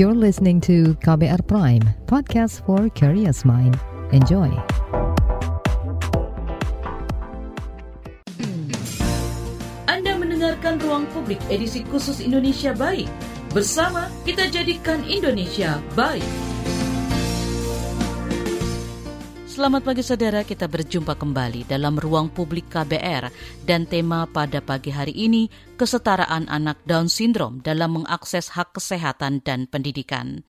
You're listening to KBR Prime, podcast for curious mind. Enjoy. Anda mendengarkan Ruang Publik edisi khusus Indonesia Baik. Bersama kita jadikan Indonesia baik. Selamat pagi saudara, kita berjumpa kembali dalam ruang publik KBR dan tema pada pagi hari ini kesetaraan anak Down syndrome dalam mengakses hak kesehatan dan pendidikan.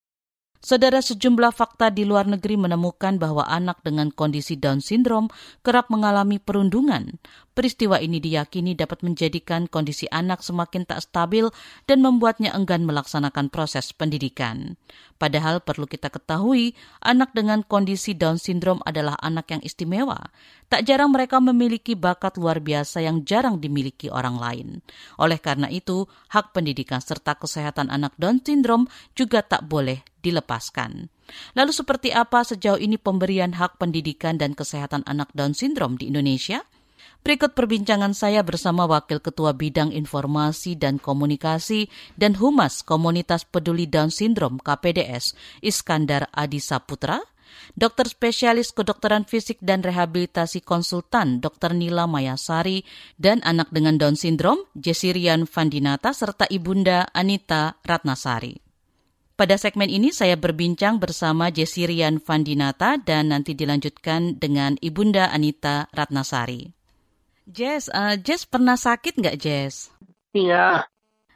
Saudara sejumlah fakta di luar negeri menemukan bahwa anak dengan kondisi Down syndrome kerap mengalami perundungan. Peristiwa ini diyakini dapat menjadikan kondisi anak semakin tak stabil dan membuatnya enggan melaksanakan proses pendidikan. Padahal perlu kita ketahui, anak dengan kondisi Down syndrome adalah anak yang istimewa. Tak jarang mereka memiliki bakat luar biasa yang jarang dimiliki orang lain. Oleh karena itu, hak pendidikan serta kesehatan anak Down syndrome juga tak boleh dilepaskan. Lalu seperti apa sejauh ini pemberian hak pendidikan dan kesehatan anak Down syndrome di Indonesia? Berikut perbincangan saya bersama Wakil Ketua Bidang Informasi dan Komunikasi dan Humas Komunitas Peduli Down Syndrome KPDS, Iskandar Adi Saputra, Dokter Spesialis Kedokteran Fisik dan Rehabilitasi Konsultan Dr. Nila Mayasari, dan anak dengan Down Syndrome, Jesirian Fandinata, serta Ibunda Anita Ratnasari. Pada segmen ini saya berbincang bersama Jesirian Fandinata dan nanti dilanjutkan dengan Ibunda Anita Ratnasari. Jess, uh, Jess pernah sakit nggak Jess? Iya.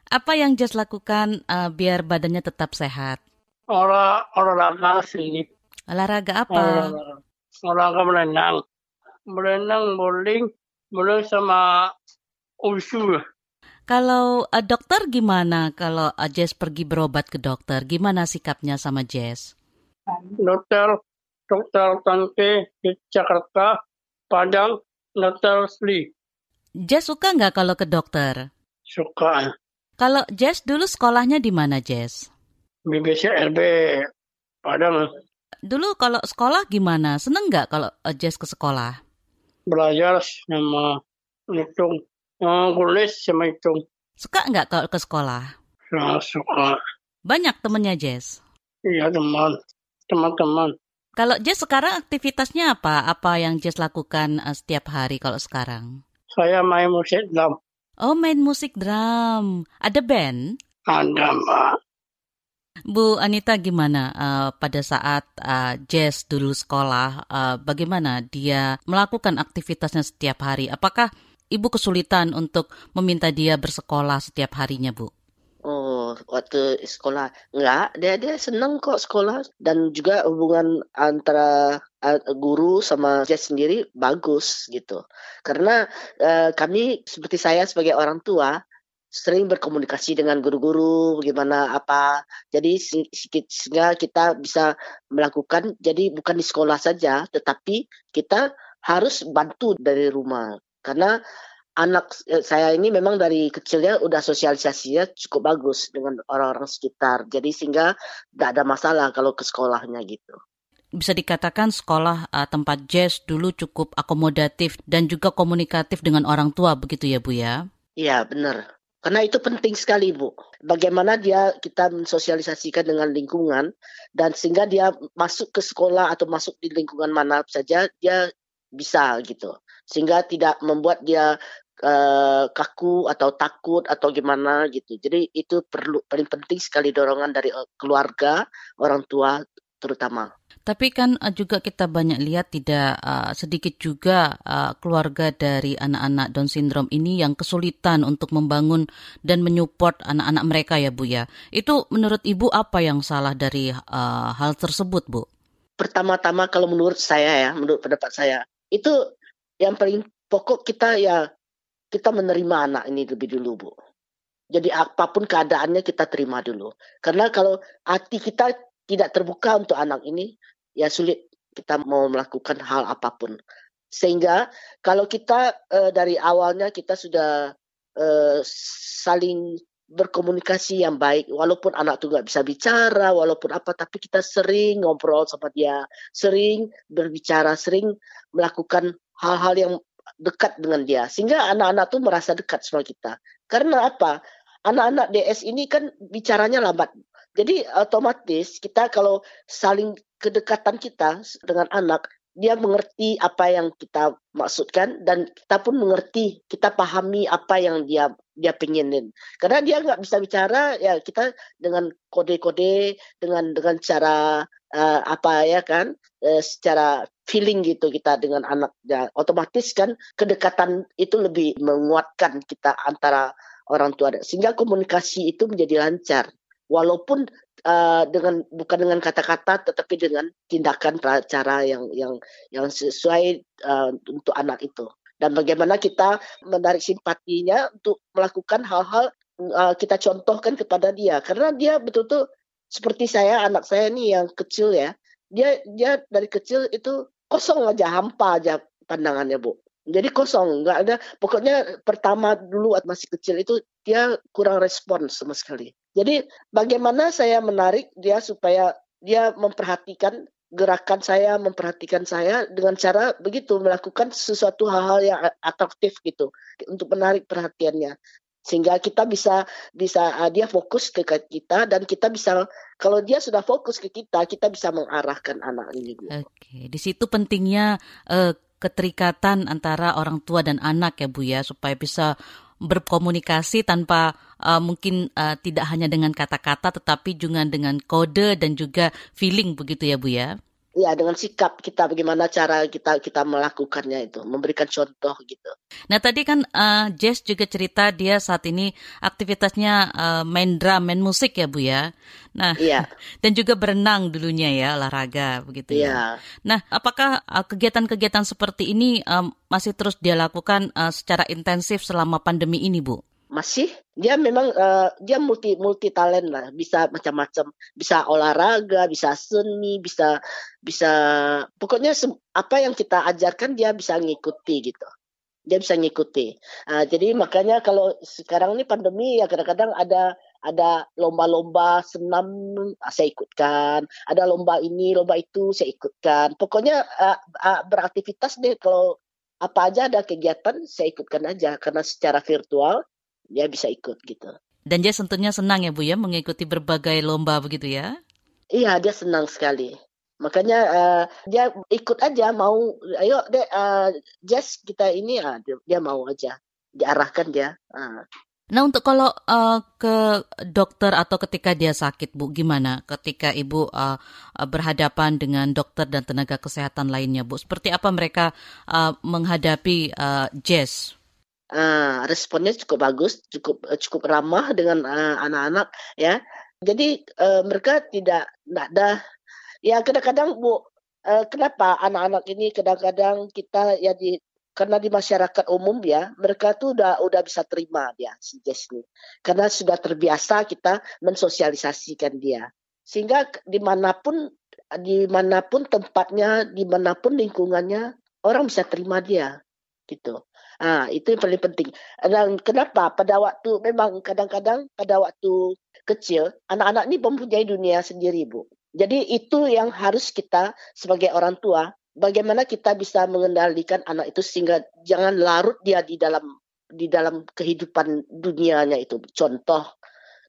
Apa yang Jess lakukan uh, biar badannya tetap sehat? Olah, olahraga sih. Olahraga apa? Olahraga, olahraga berenang. Berenang, bowling, bowling sama usul. Kalau uh, dokter gimana kalau uh, Jess pergi berobat ke dokter? Gimana sikapnya sama Jess? Dokter, dokter Tante di Jakarta, Padang, dokter Sri. Jess suka nggak kalau ke dokter? Suka. Kalau Jess dulu sekolahnya di mana Jess? BBC RB, Padang. Dulu kalau sekolah gimana? Seneng nggak kalau uh, Jess ke sekolah? Belajar sama hitung. Tulis sama hitung. Suka nggak kalau ke sekolah? Ya, suka. Banyak temennya Jess? Iya, teman. Teman-teman. Kalau Jess sekarang aktivitasnya apa? Apa yang Jess lakukan uh, setiap hari kalau sekarang? Saya main musik drum. Oh, main musik drum. Ada band? Ada, Mbak. Bu Anita gimana uh, pada saat uh, Jess dulu sekolah? Uh, bagaimana dia melakukan aktivitasnya setiap hari? Apakah ibu kesulitan untuk meminta dia bersekolah setiap harinya, Bu? Waktu sekolah enggak, dia dia senang kok sekolah dan juga hubungan antara guru sama Jess sendiri bagus gitu. Karena uh, kami seperti saya sebagai orang tua sering berkomunikasi dengan guru-guru bagaimana apa. Jadi sehingga kita bisa melakukan jadi bukan di sekolah saja tetapi kita harus bantu dari rumah. Karena anak saya ini memang dari kecilnya udah sosialisasinya cukup bagus dengan orang-orang sekitar. Jadi sehingga tidak ada masalah kalau ke sekolahnya gitu. Bisa dikatakan sekolah uh, tempat Jazz dulu cukup akomodatif dan juga komunikatif dengan orang tua begitu ya Bu ya? Iya benar. Karena itu penting sekali Bu. Bagaimana dia kita mensosialisasikan dengan lingkungan dan sehingga dia masuk ke sekolah atau masuk di lingkungan mana saja dia bisa gitu. Sehingga tidak membuat dia uh, kaku atau takut atau gimana gitu. Jadi itu perlu paling penting sekali dorongan dari keluarga, orang tua terutama. Tapi kan juga kita banyak lihat tidak uh, sedikit juga uh, keluarga dari anak-anak Down syndrome ini yang kesulitan untuk membangun dan menyupport anak-anak mereka ya Bu ya. Itu menurut Ibu apa yang salah dari uh, hal tersebut Bu? Pertama-tama kalau menurut saya ya, menurut pendapat saya, itu yang paling pokok kita ya kita menerima anak ini lebih dulu Bu. Jadi apa pun keadaannya kita terima dulu. Karena kalau hati kita tidak terbuka untuk anak ini, ya sulit kita mau melakukan hal apa pun. Sehingga kalau kita uh, dari awalnya kita sudah uh, saling berkomunikasi yang baik, walaupun anak itu nggak bisa bicara, walaupun apa, tapi kita sering ngobrol sama dia, sering berbicara, sering melakukan hal-hal yang dekat dengan dia, sehingga anak-anak tuh merasa dekat sama kita. Karena apa? Anak-anak DS ini kan bicaranya lambat. Jadi otomatis kita kalau saling kedekatan kita dengan anak, dia mengerti apa yang kita maksudkan dan kita pun mengerti, kita pahami apa yang dia dia pengenin. Karena dia nggak bisa bicara, ya kita dengan kode-kode, dengan dengan cara uh, apa ya kan, uh, secara feeling gitu kita dengan anak. Ya, otomatis kan kedekatan itu lebih menguatkan kita antara orang tua, sehingga komunikasi itu menjadi lancar walaupun uh, dengan bukan dengan kata-kata tetapi dengan tindakan cara yang yang yang sesuai uh, untuk anak itu. Dan bagaimana kita menarik simpatinya untuk melakukan hal-hal uh, kita contohkan kepada dia. Karena dia betul-betul seperti saya anak saya ini yang kecil ya dia dia dari kecil itu kosong aja hampa aja pandangannya bu. Jadi kosong nggak ada pokoknya pertama dulu masih kecil itu dia kurang respon sama sekali jadi bagaimana saya menarik dia supaya dia memperhatikan gerakan saya memperhatikan saya dengan cara begitu melakukan sesuatu hal-hal yang atraktif gitu untuk menarik perhatiannya sehingga kita bisa bisa uh, dia fokus ke kita dan kita bisa kalau dia sudah fokus ke kita kita bisa mengarahkan anak ini. Oke, di situ pentingnya uh, keterikatan antara orang tua dan anak ya Bu ya supaya bisa berkomunikasi tanpa uh, mungkin uh, tidak hanya dengan kata-kata tetapi juga dengan kode dan juga feeling begitu ya Bu ya. Ya dengan sikap kita bagaimana cara kita kita melakukannya itu memberikan contoh gitu. Nah tadi kan uh, Jess juga cerita dia saat ini aktivitasnya uh, main drum, main musik ya bu ya. Nah iya. dan juga berenang dulunya ya olahraga begitu ya. ya. Nah apakah uh, kegiatan-kegiatan seperti ini um, masih terus dia lakukan uh, secara intensif selama pandemi ini bu? Masih? Dia memang uh, dia multi multi talent lah. Bisa macam-macam. Bisa olahraga bisa seni bisa bisa pokoknya apa yang kita ajarkan dia bisa ngikuti gitu. Dia bisa ngikuti. Uh, jadi makanya kalau sekarang ini pandemi ya kadang-kadang ada ada lomba-lomba senam uh, saya ikutkan. Ada lomba ini lomba itu saya ikutkan. Pokoknya uh, uh, beraktivitas deh. Kalau apa aja ada kegiatan saya ikutkan aja. Karena secara virtual dia bisa ikut gitu. Dan dia tentunya senang ya Bu ya mengikuti berbagai lomba begitu ya? Iya dia senang sekali. Makanya uh, dia ikut aja mau ayo deh uh, Jess kita ini uh, dia, dia mau aja diarahkan dia. Uh. Nah untuk kalau uh, ke dokter atau ketika dia sakit Bu gimana ketika Ibu uh, berhadapan dengan dokter dan tenaga kesehatan lainnya Bu seperti apa mereka uh, menghadapi uh, Jess? Uh, responnya cukup bagus, cukup uh, cukup ramah dengan uh, anak-anak ya. Jadi uh, mereka tidak tidak ada ya kadang-kadang Bu uh, kenapa anak-anak ini kadang-kadang kita ya di karena di masyarakat umum ya mereka tuh udah udah bisa terima dia si Jess ini karena sudah terbiasa kita mensosialisasikan dia. Sehingga di mana pun di mana pun tempatnya di mana pun lingkungannya orang bisa terima dia gitu Ah, itu yang paling penting. Dan kenapa pada waktu memang kadang-kadang pada waktu kecil anak-anak ini mempunyai dunia sendiri, Bu. Jadi itu yang harus kita sebagai orang tua bagaimana kita bisa mengendalikan anak itu sehingga jangan larut dia di dalam di dalam kehidupan dunianya itu. Contoh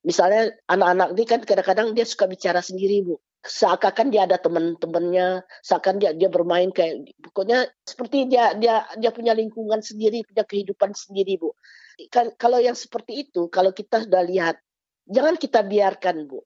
misalnya anak-anak ini kan kadang-kadang dia suka bicara sendiri, Bu seakan dia ada teman-temannya, seakan dia dia bermain kayak pokoknya seperti dia dia dia punya lingkungan sendiri, punya kehidupan sendiri, Bu. Kalau yang seperti itu, kalau kita sudah lihat, jangan kita biarkan, Bu.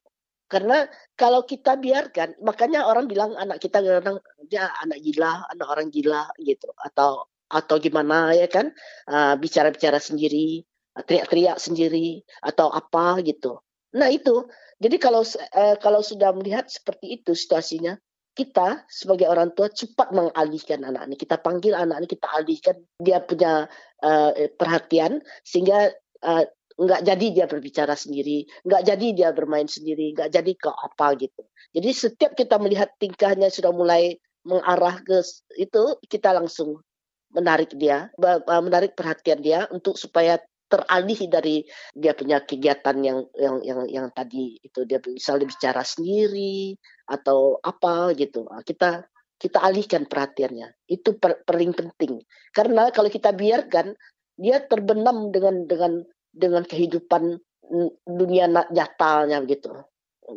Karena kalau kita biarkan, makanya orang bilang anak kita kadang dia anak gila, anak orang gila gitu atau atau gimana ya kan uh, bicara-bicara sendiri, teriak-teriak sendiri atau apa gitu. Nah itu jadi kalau uh, kalau sudah melihat seperti itu situasinya, kita sebagai orang tua cepat mengalihkan anak ini. Kita panggil anak ini, kita alihkan dia punya uh, perhatian sehingga uh, jadi dia berbicara sendiri, nggak jadi dia bermain sendiri, nggak jadi ke apa gitu. Jadi setiap kita melihat tingkahnya sudah mulai mengarah ke itu, kita langsung menarik dia, menarik perhatian dia untuk supaya teralih dari dia punya kegiatan yang yang yang yang tadi itu. Dia lebih bicara sendiri atau apa gitu. Nah, kita kita alihkan perhatiannya. Itu per, penting. Karena kalau kita biarkan dia terbenam dengan dengan dengan kehidupan dunia nyatanya gitu.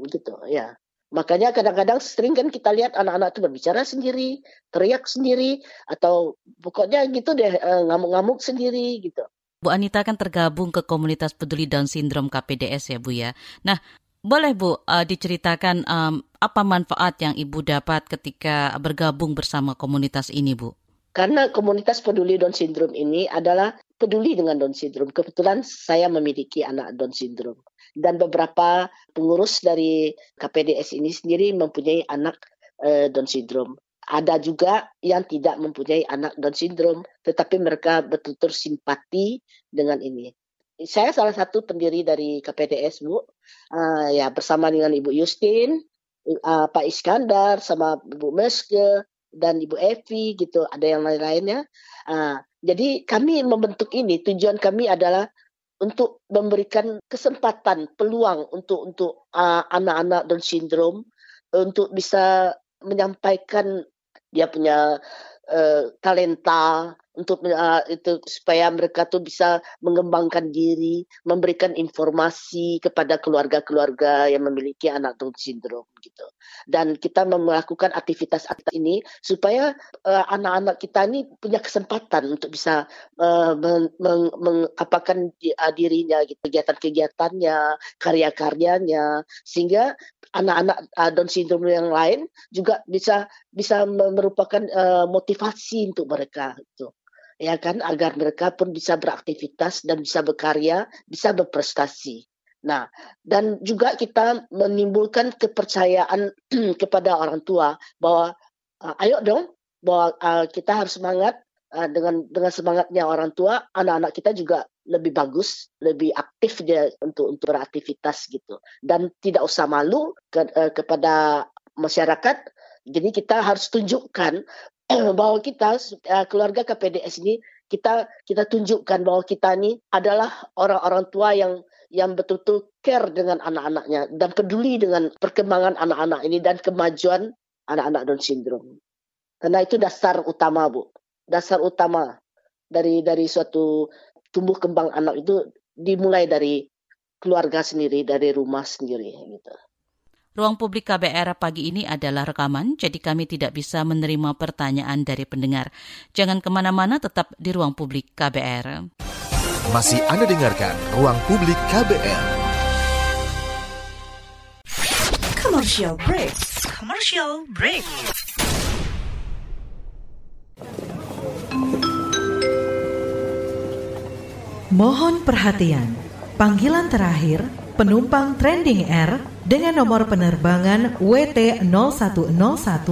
Gitu ya. Makanya kadang-kadang sering kan kita lihat anak-anak itu berbicara sendiri, teriak sendiri, atau pokoknya gitu deh eh, ngamuk-ngamuk sendiri gitu. Bu Anita kan tergabung ke komunitas peduli Down Syndrome KPDS ya Bu ya. Nah, boleh Bu uh, diceritakan um, apa manfaat yang Ibu dapat ketika bergabung bersama komunitas ini Bu? Karena komunitas peduli Down Syndrome ini adalah peduli dengan Down Syndrome. Kebetulan saya memiliki anak Down Syndrome dan beberapa pengurus dari KPDS ini sendiri mempunyai anak uh, Down syndrome. Ada juga yang tidak mempunyai anak Down syndrome, tetapi mereka betul-betul simpati dengan ini. Saya salah satu pendiri dari KPDS, Bu. Uh, ya bersama dengan Ibu Justin, uh, Pak Iskandar, sama Bu Meske dan Ibu Evi gitu. Ada yang lain-lainnya. Uh, jadi kami membentuk ini. Tujuan kami adalah untuk memberikan kesempatan peluang untuk untuk uh, anak-anak Down syndrome untuk bisa menyampaikan dia punya uh, talenta untuk uh, itu supaya mereka tuh bisa mengembangkan diri, memberikan informasi kepada keluarga-keluarga yang memiliki anak Down syndrome gitu. Dan kita melakukan aktivitas ini supaya uh, anak-anak kita ini punya kesempatan untuk bisa uh, mengapakan dirinya gitu, kegiatan-kegiatannya, karya-karyanya sehingga anak-anak uh, Down syndrome yang lain juga bisa bisa merupakan uh, motivasi untuk mereka gitu ya kan agar mereka pun bisa beraktivitas dan bisa berkarya, bisa berprestasi. Nah, dan juga kita menimbulkan kepercayaan kepada orang tua bahwa uh, ayo dong bahwa uh, kita harus semangat uh, dengan dengan semangatnya orang tua, anak-anak kita juga lebih bagus, lebih aktif dia untuk untuk beraktivitas gitu. Dan tidak usah malu ke, uh, kepada masyarakat. Jadi kita harus tunjukkan bahwa kita uh, keluarga KPDS ini kita kita tunjukkan bahwa kita ini adalah orang-orang tua yang yang betul-betul care dengan anak-anaknya dan peduli dengan perkembangan anak-anak ini dan kemajuan anak-anak Down syndrome. Karena itu dasar utama, Bu. Dasar utama dari dari suatu tumbuh kembang anak itu dimulai dari keluarga sendiri, dari rumah sendiri gitu. Ruang publik KBR pagi ini adalah rekaman, jadi kami tidak bisa menerima pertanyaan dari pendengar. Jangan ke mana-mana, tetap di ruang publik KBR. Masih Anda dengarkan Ruang Publik KBR. Commercial break. Commercial break. Mohon perhatian. Panggilan terakhir penumpang Trending Air dengan nomor penerbangan WT0101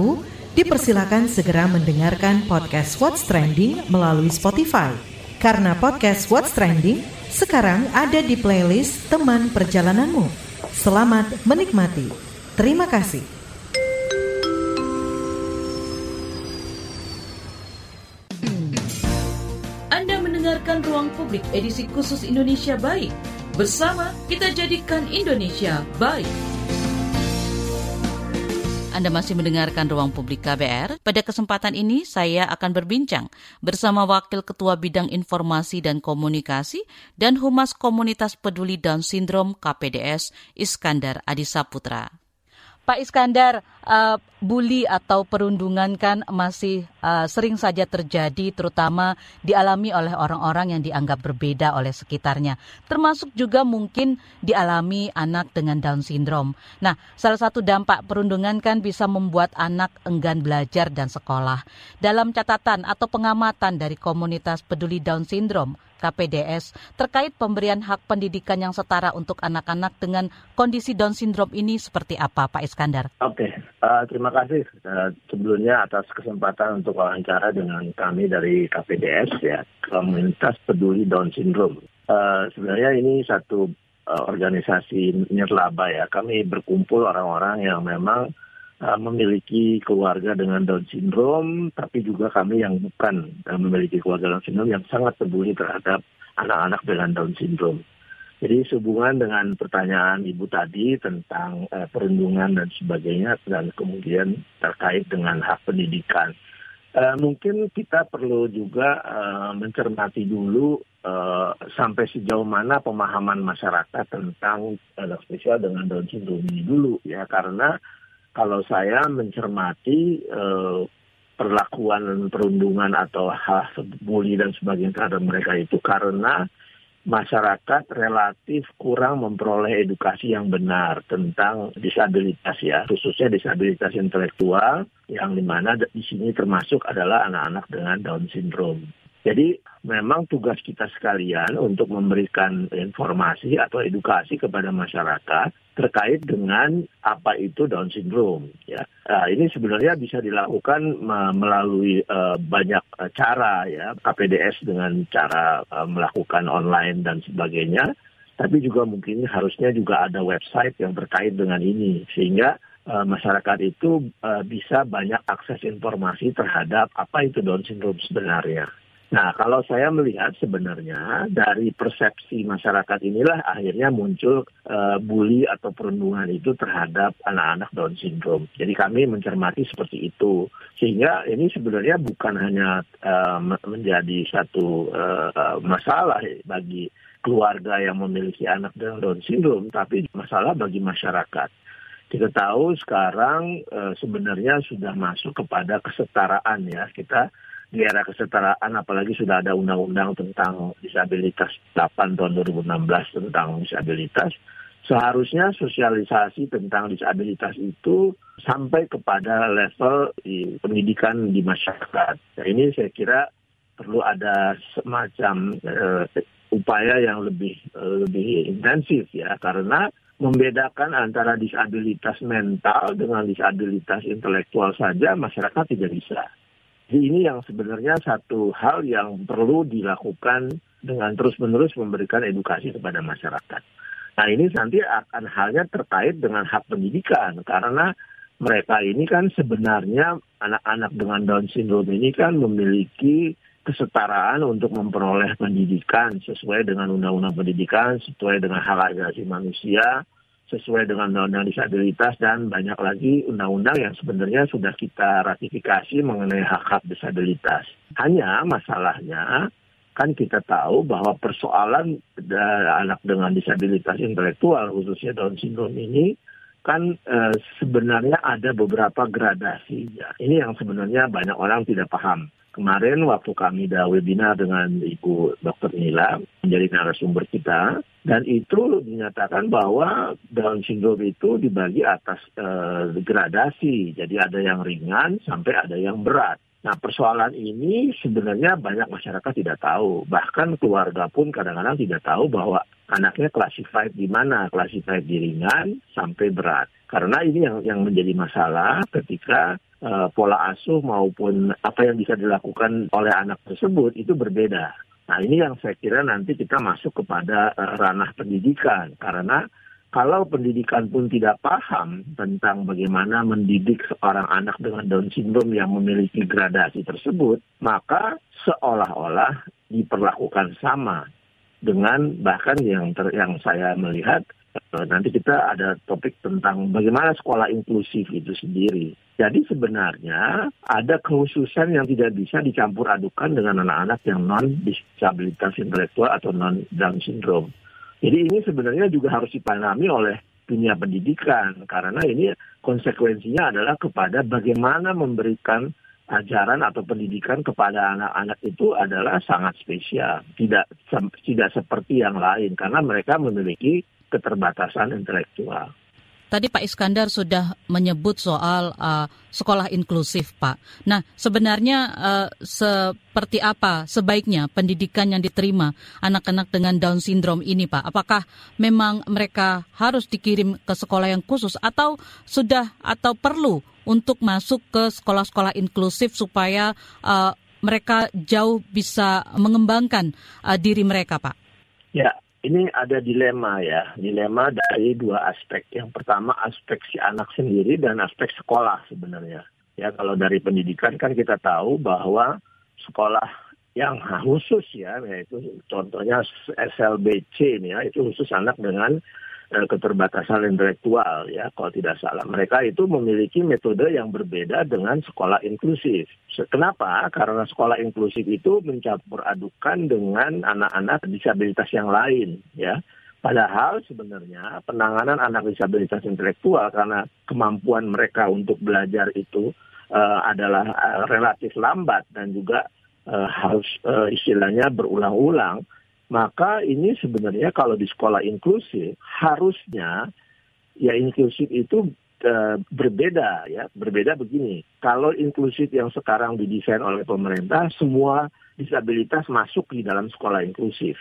dipersilakan segera mendengarkan podcast What's Trending melalui Spotify. Karena podcast What's Trending sekarang ada di playlist teman perjalananmu. Selamat menikmati. Terima kasih. Anda mendengarkan Ruang Publik edisi khusus Indonesia Baik Bersama kita jadikan Indonesia baik. Anda masih mendengarkan Ruang Publik KBR. Pada kesempatan ini saya akan berbincang bersama Wakil Ketua Bidang Informasi dan Komunikasi dan Humas Komunitas Peduli Down Syndrome KPDS Iskandar Adisaputra. Pak Iskandar, uh, bully atau perundungan kan masih uh, sering saja terjadi, terutama dialami oleh orang-orang yang dianggap berbeda oleh sekitarnya, termasuk juga mungkin dialami anak dengan Down syndrome. Nah, salah satu dampak perundungan kan bisa membuat anak enggan belajar dan sekolah. Dalam catatan atau pengamatan dari komunitas peduli Down syndrome, KPDS terkait pemberian hak pendidikan yang setara untuk anak-anak dengan kondisi Down syndrome ini seperti apa, Pak Iskandar? Oke, okay. uh, terima kasih uh, sebelumnya atas kesempatan untuk wawancara dengan kami dari KPDS ya, Komunitas Peduli Down Syndrome. Uh, sebenarnya ini satu uh, organisasi nirlaba ya. Kami berkumpul orang-orang yang memang uh, memiliki keluarga dengan Down syndrome, tapi juga kami yang bukan uh, memiliki keluarga Down syndrome yang sangat peduli terhadap anak-anak dengan Down syndrome. Jadi sehubungan dengan pertanyaan Ibu tadi tentang uh, perundungan dan sebagainya dan kemudian terkait dengan hak pendidikan. Uh, mungkin kita perlu juga uh, mencermati dulu uh, sampai sejauh mana pemahaman masyarakat tentang anak spesial dengan Down syndrome ini dulu ya karena kalau saya mencermati uh, perlakuan perundungan atau hal bully dan sebagainya terhadap mereka itu karena masyarakat relatif kurang memperoleh edukasi yang benar tentang disabilitas ya, khususnya disabilitas intelektual yang di mana di sini termasuk adalah anak-anak dengan Down syndrome. Jadi memang tugas kita sekalian untuk memberikan informasi atau edukasi kepada masyarakat terkait dengan apa itu Down syndrome. Ya, nah, ini sebenarnya bisa dilakukan melalui uh, banyak uh, cara ya, KPDS dengan cara uh, melakukan online dan sebagainya. Tapi juga mungkin harusnya juga ada website yang terkait dengan ini sehingga masyarakat itu bisa banyak akses informasi terhadap apa itu Down syndrome sebenarnya. Nah, kalau saya melihat sebenarnya dari persepsi masyarakat inilah akhirnya muncul uh, bully atau perundungan itu terhadap anak-anak Down syndrome. Jadi kami mencermati seperti itu. Sehingga ini sebenarnya bukan hanya uh, menjadi satu uh, masalah bagi keluarga yang memiliki anak dengan Down syndrome, tapi masalah bagi masyarakat. Kita tahu sekarang sebenarnya sudah masuk kepada kesetaraan ya. Kita di era kesetaraan apalagi sudah ada undang-undang tentang disabilitas 8 tahun 2016 tentang disabilitas seharusnya sosialisasi tentang disabilitas itu sampai kepada level di pendidikan di masyarakat. Nah, ini saya kira perlu ada semacam uh, upaya yang lebih uh, lebih intensif ya karena membedakan antara disabilitas mental dengan disabilitas intelektual saja masyarakat tidak bisa. Jadi ini yang sebenarnya satu hal yang perlu dilakukan dengan terus-menerus memberikan edukasi kepada masyarakat. Nah ini nanti akan halnya terkait dengan hak pendidikan karena mereka ini kan sebenarnya anak-anak dengan Down syndrome ini kan memiliki kesetaraan untuk memperoleh pendidikan sesuai dengan undang-undang pendidikan, sesuai dengan hak asasi manusia, sesuai dengan undang-undang disabilitas dan banyak lagi undang-undang yang sebenarnya sudah kita ratifikasi mengenai hak-hak disabilitas. Hanya masalahnya kan kita tahu bahwa persoalan anak dengan disabilitas intelektual khususnya Down syndrome ini kan e, sebenarnya ada beberapa gradasi. Ini yang sebenarnya banyak orang tidak paham. Kemarin waktu kami ada webinar dengan Ibu Dr. Nila menjadi narasumber kita dan itu dinyatakan bahwa Down syndrome itu dibagi atas eh, gradasi. Jadi ada yang ringan sampai ada yang berat. Nah persoalan ini sebenarnya banyak masyarakat tidak tahu. Bahkan keluarga pun kadang-kadang tidak tahu bahwa anaknya classified di mana, classified di ringan sampai berat. Karena ini yang yang menjadi masalah ketika uh, pola asuh maupun apa yang bisa dilakukan oleh anak tersebut itu berbeda. Nah ini yang saya kira nanti kita masuk kepada uh, ranah pendidikan karena kalau pendidikan pun tidak paham tentang bagaimana mendidik seorang anak dengan Down syndrome yang memiliki gradasi tersebut, maka seolah-olah diperlakukan sama dengan bahkan yang ter, yang saya melihat nanti kita ada topik tentang bagaimana sekolah inklusif itu sendiri. Jadi sebenarnya ada kekhususan yang tidak bisa dicampur adukan dengan anak-anak yang non disabilitas intelektual atau non Down syndrome. Jadi ini sebenarnya juga harus dipahami oleh dunia pendidikan karena ini konsekuensinya adalah kepada bagaimana memberikan ajaran atau pendidikan kepada anak-anak itu adalah sangat spesial, tidak tidak seperti yang lain karena mereka memiliki keterbatasan intelektual. Tadi Pak Iskandar sudah menyebut soal uh, sekolah inklusif, Pak. Nah, sebenarnya uh, seperti apa sebaiknya pendidikan yang diterima anak-anak dengan Down syndrome ini, Pak? Apakah memang mereka harus dikirim ke sekolah yang khusus atau sudah atau perlu untuk masuk ke sekolah-sekolah inklusif supaya uh, mereka jauh bisa mengembangkan uh, diri mereka, Pak? Ya, ini ada dilema ya, dilema dari dua aspek. Yang pertama aspek si anak sendiri dan aspek sekolah sebenarnya. Ya kalau dari pendidikan kan kita tahu bahwa sekolah yang khusus ya, yaitu contohnya SLBC ya, itu khusus anak dengan keterbatasan intelektual ya kalau tidak salah. Mereka itu memiliki metode yang berbeda dengan sekolah inklusif. Kenapa? Karena sekolah inklusif itu mencampur adukan dengan anak-anak disabilitas yang lain ya. Padahal sebenarnya penanganan anak disabilitas intelektual karena kemampuan mereka untuk belajar itu uh, adalah uh, relatif lambat dan juga uh, harus uh, istilahnya berulang-ulang maka ini sebenarnya kalau di sekolah inklusif harusnya ya inklusif itu uh, berbeda ya berbeda begini. Kalau inklusif yang sekarang didesain oleh pemerintah semua disabilitas masuk di dalam sekolah inklusif.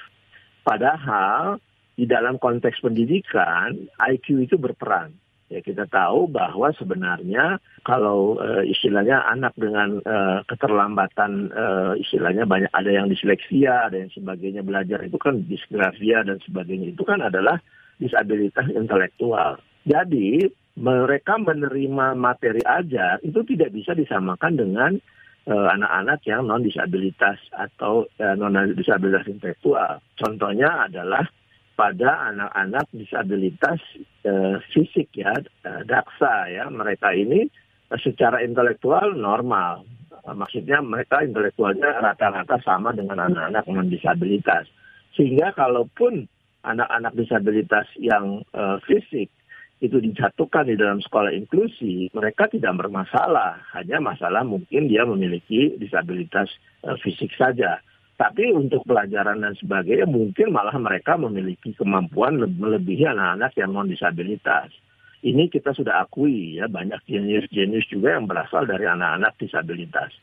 Padahal di dalam konteks pendidikan IQ itu berperan ya kita tahu bahwa sebenarnya kalau uh, istilahnya anak dengan uh, keterlambatan uh, istilahnya banyak ada yang disleksia, ada yang sebagainya belajar itu kan disgrafia dan sebagainya itu kan adalah disabilitas intelektual. Jadi mereka menerima materi ajar itu tidak bisa disamakan dengan anak-anak uh, yang non disabilitas atau uh, non disabilitas intelektual. Contohnya adalah pada anak-anak disabilitas uh, fisik ya, uh, daksa ya. Mereka ini uh, secara intelektual normal. Maksudnya mereka intelektualnya rata-rata sama dengan anak-anak non disabilitas. Sehingga kalaupun anak-anak disabilitas yang uh, fisik itu dijatuhkan di dalam sekolah inklusi, mereka tidak bermasalah. Hanya masalah mungkin dia memiliki disabilitas uh, fisik saja. Tapi untuk pelajaran dan sebagainya mungkin malah mereka memiliki kemampuan melebihi anak-anak yang non disabilitas. Ini kita sudah akui ya banyak jenius-jenius juga yang berasal dari anak-anak disabilitas.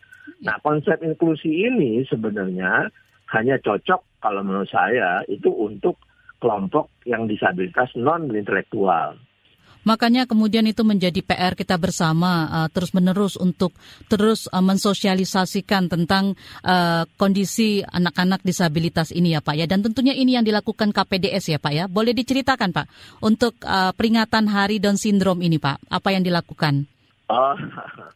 Nah konsep inklusi ini sebenarnya hanya cocok kalau menurut saya itu untuk kelompok yang disabilitas non intelektual. Makanya kemudian itu menjadi PR kita bersama uh, terus-menerus untuk terus uh, mensosialisasikan tentang uh, kondisi anak-anak disabilitas ini ya Pak ya. Dan tentunya ini yang dilakukan KPDS ya Pak ya. Boleh diceritakan Pak untuk uh, peringatan Hari Down Syndrome ini Pak, apa yang dilakukan? Oh,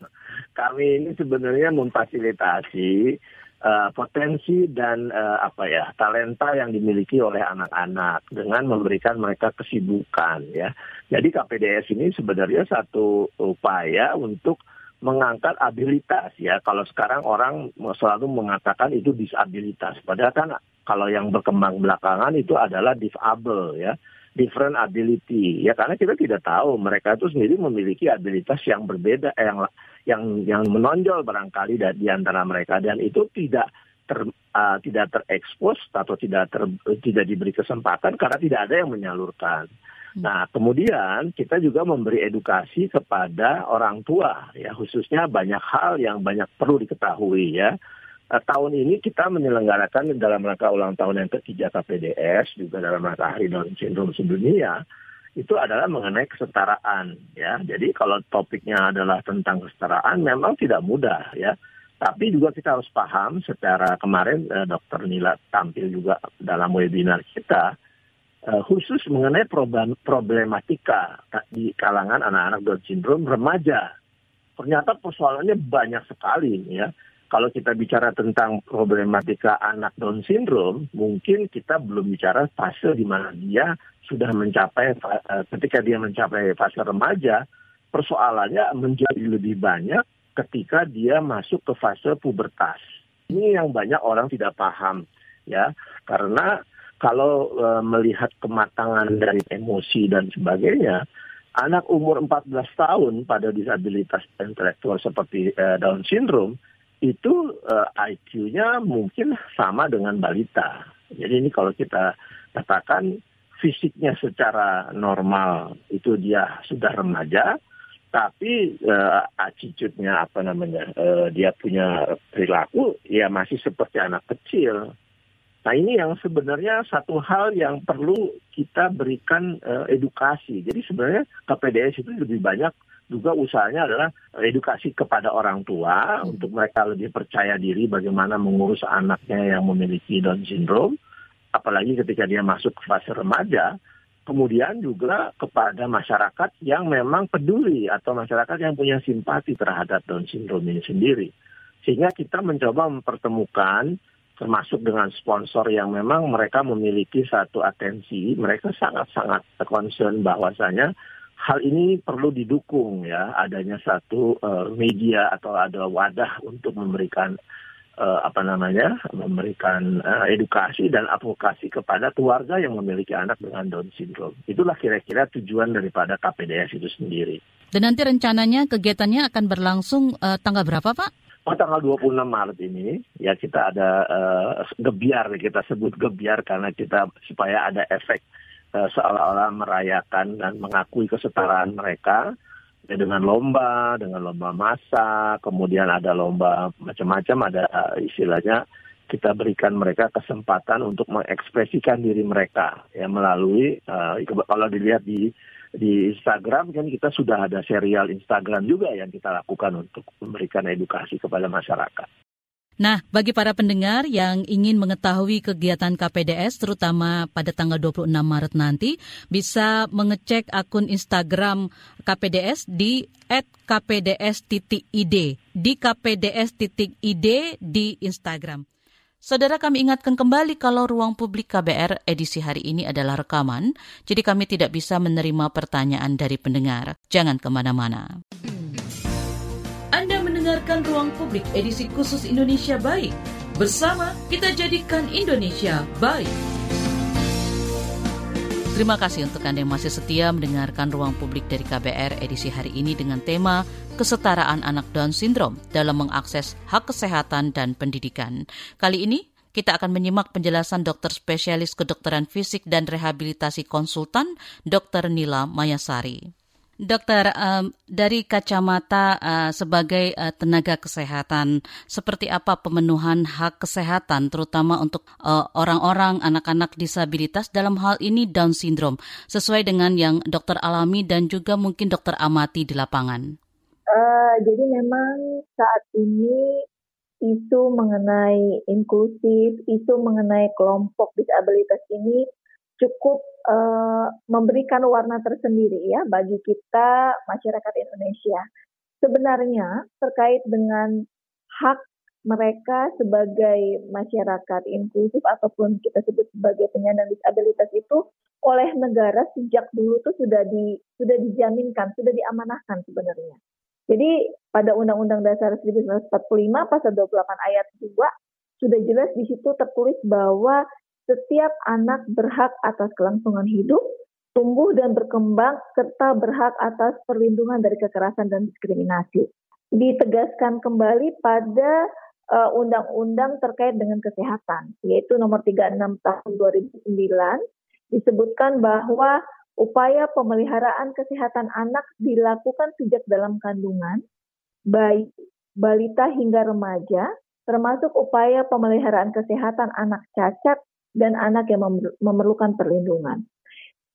kami ini sebenarnya memfasilitasi uh, potensi dan uh, apa ya talenta yang dimiliki oleh anak-anak dengan memberikan mereka kesibukan ya. Jadi KPDS ini sebenarnya satu upaya untuk mengangkat abilitas ya. Kalau sekarang orang selalu mengatakan itu disabilitas, padahal kan kalau yang berkembang belakangan itu adalah disable ya different ability ya karena kita tidak tahu mereka itu sendiri memiliki abilitas yang berbeda eh, yang yang yang menonjol barangkali di antara mereka dan itu tidak ter, uh, tidak terekspos atau tidak ter, tidak diberi kesempatan karena tidak ada yang menyalurkan. Hmm. Nah, kemudian kita juga memberi edukasi kepada orang tua ya khususnya banyak hal yang banyak perlu diketahui ya tahun ini kita menyelenggarakan dalam rangka ulang tahun yang ketiga KPDS juga dalam rangka Hari Down Syndrome sedunia itu adalah mengenai kesetaraan ya. Jadi kalau topiknya adalah tentang kesetaraan memang tidak mudah ya. Tapi juga kita harus paham secara kemarin eh, Dr. Nila tampil juga dalam webinar kita eh, khusus mengenai problem, problematika di kalangan anak-anak Down syndrome remaja. Ternyata persoalannya banyak sekali ya kalau kita bicara tentang problematika anak Down syndrome, mungkin kita belum bicara fase di mana dia sudah mencapai eh, ketika dia mencapai fase remaja, persoalannya menjadi lebih banyak ketika dia masuk ke fase pubertas. Ini yang banyak orang tidak paham ya, karena kalau e, melihat kematangan dari emosi dan sebagainya, anak umur 14 tahun pada disabilitas intelektual seperti e, Down syndrome itu uh, eh, IQ-nya mungkin sama dengan balita. Jadi ini kalau kita katakan fisiknya secara normal itu dia sudah remaja, tapi uh, attitude-nya apa namanya uh, dia punya perilaku ya masih seperti anak kecil. Nah ini yang sebenarnya satu hal yang perlu kita berikan uh, edukasi. Jadi sebenarnya KPDS itu lebih banyak juga usahanya adalah edukasi kepada orang tua hmm. untuk mereka lebih percaya diri bagaimana mengurus anaknya yang memiliki Down syndrome, apalagi ketika dia masuk ke fase remaja. Kemudian juga kepada masyarakat yang memang peduli atau masyarakat yang punya simpati terhadap Down syndrome ini sendiri. Sehingga kita mencoba mempertemukan termasuk dengan sponsor yang memang mereka memiliki satu atensi, mereka sangat-sangat concern bahwasanya hal ini perlu didukung ya adanya satu uh, media atau ada wadah untuk memberikan uh, apa namanya memberikan uh, edukasi dan advokasi kepada keluarga yang memiliki anak dengan Down syndrome. Itulah kira-kira tujuan daripada KPDS itu sendiri. Dan nanti rencananya kegiatannya akan berlangsung uh, tanggal berapa, Pak? Oh, tanggal 26 Maret ini ya kita ada uh, gebiar kita sebut gebiar karena kita supaya ada efek uh, seolah-olah merayakan dan mengakui kesetaraan mereka ya, dengan lomba, dengan lomba masa, kemudian ada lomba macam-macam, ada uh, istilahnya kita berikan mereka kesempatan untuk mengekspresikan diri mereka ya melalui uh, kalau dilihat di di Instagram kan kita sudah ada serial Instagram juga yang kita lakukan untuk memberikan edukasi kepada masyarakat. Nah, bagi para pendengar yang ingin mengetahui kegiatan KPDS terutama pada tanggal 26 Maret nanti, bisa mengecek akun Instagram KPDS di @kpds.id di kpds.id di Instagram. Saudara kami ingatkan kembali kalau ruang publik KBR edisi hari ini adalah rekaman, jadi kami tidak bisa menerima pertanyaan dari pendengar. Jangan ke mana-mana. Mendengarkan Ruang Publik edisi khusus Indonesia Baik. Bersama kita jadikan Indonesia baik. Terima kasih untuk Anda yang masih setia mendengarkan Ruang Publik dari KBR edisi hari ini dengan tema Kesetaraan Anak Down Syndrome dalam mengakses hak kesehatan dan pendidikan. Kali ini kita akan menyimak penjelasan dokter spesialis kedokteran fisik dan rehabilitasi konsultan Dr. Nila Mayasari. Dokter, um, dari kacamata uh, sebagai uh, tenaga kesehatan, seperti apa pemenuhan hak kesehatan, terutama untuk uh, orang-orang anak-anak disabilitas dalam hal ini Down syndrome, sesuai dengan yang dokter alami dan juga mungkin dokter amati di lapangan? Uh, jadi memang saat ini isu mengenai inklusif, isu mengenai kelompok disabilitas ini cukup uh, memberikan warna tersendiri ya bagi kita masyarakat Indonesia. Sebenarnya terkait dengan hak mereka sebagai masyarakat inklusif ataupun kita sebut sebagai penyandang disabilitas itu oleh negara sejak dulu tuh sudah di sudah dijaminkan, sudah diamanahkan sebenarnya. Jadi pada Undang-Undang Dasar 1945 pasal 28 ayat 2 sudah jelas di situ tertulis bahwa setiap anak berhak atas kelangsungan hidup, tumbuh dan berkembang, serta berhak atas perlindungan dari kekerasan dan diskriminasi. Ditegaskan kembali pada uh, undang-undang terkait dengan kesehatan, yaitu nomor 36 tahun 2009, disebutkan bahwa upaya pemeliharaan kesehatan anak dilakukan sejak dalam kandungan, bayi, balita hingga remaja, termasuk upaya pemeliharaan kesehatan anak cacat dan anak yang memerlukan perlindungan.